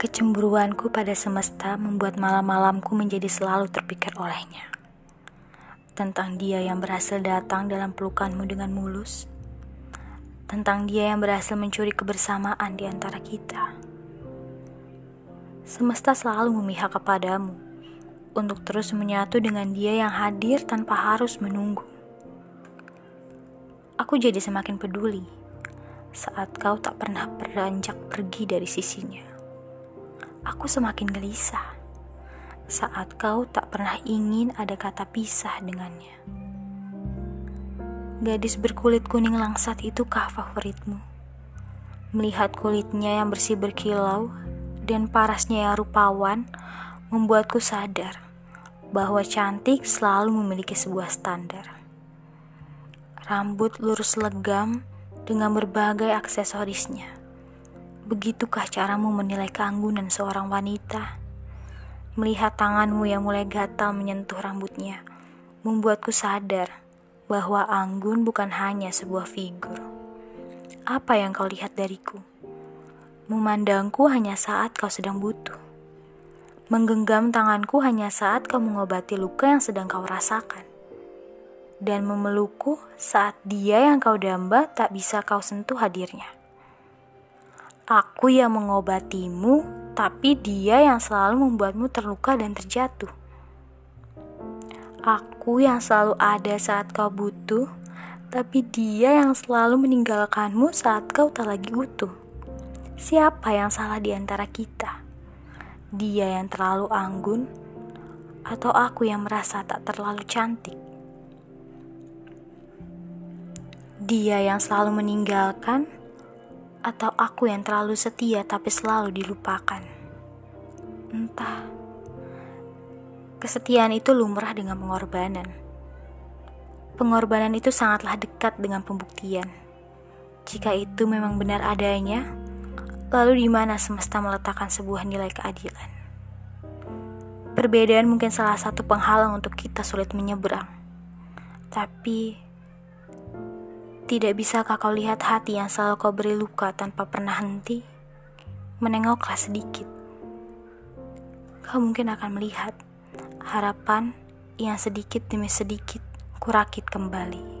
Kecemburuanku pada semesta membuat malam-malamku menjadi selalu terpikir olehnya. Tentang dia yang berhasil datang dalam pelukanmu dengan mulus. Tentang dia yang berhasil mencuri kebersamaan di antara kita. Semesta selalu memihak kepadamu untuk terus menyatu dengan dia yang hadir tanpa harus menunggu. Aku jadi semakin peduli saat kau tak pernah beranjak pergi dari sisinya aku semakin gelisah saat kau tak pernah ingin ada kata pisah dengannya. Gadis berkulit kuning langsat itu kah favoritmu? Melihat kulitnya yang bersih berkilau dan parasnya yang rupawan membuatku sadar bahwa cantik selalu memiliki sebuah standar. Rambut lurus legam dengan berbagai aksesorisnya Begitukah caramu menilai keanggunan seorang wanita? Melihat tanganmu yang mulai gatal menyentuh rambutnya, membuatku sadar bahwa anggun bukan hanya sebuah figur. Apa yang kau lihat dariku? Memandangku hanya saat kau sedang butuh. Menggenggam tanganku hanya saat kau mengobati luka yang sedang kau rasakan. Dan memelukku saat dia yang kau damba tak bisa kau sentuh hadirnya. Aku yang mengobatimu, tapi dia yang selalu membuatmu terluka dan terjatuh. Aku yang selalu ada saat kau butuh, tapi dia yang selalu meninggalkanmu saat kau tak lagi utuh. Siapa yang salah di antara kita? Dia yang terlalu anggun, atau aku yang merasa tak terlalu cantik? Dia yang selalu meninggalkan atau aku yang terlalu setia tapi selalu dilupakan. Entah. Kesetiaan itu lumrah dengan pengorbanan. Pengorbanan itu sangatlah dekat dengan pembuktian. Jika itu memang benar adanya, lalu di mana semesta meletakkan sebuah nilai keadilan? Perbedaan mungkin salah satu penghalang untuk kita sulit menyeberang. Tapi tidak bisakah kau lihat hati yang selalu kau beri luka tanpa pernah henti? Menengoklah sedikit. Kau mungkin akan melihat harapan yang sedikit demi sedikit kurakit kembali.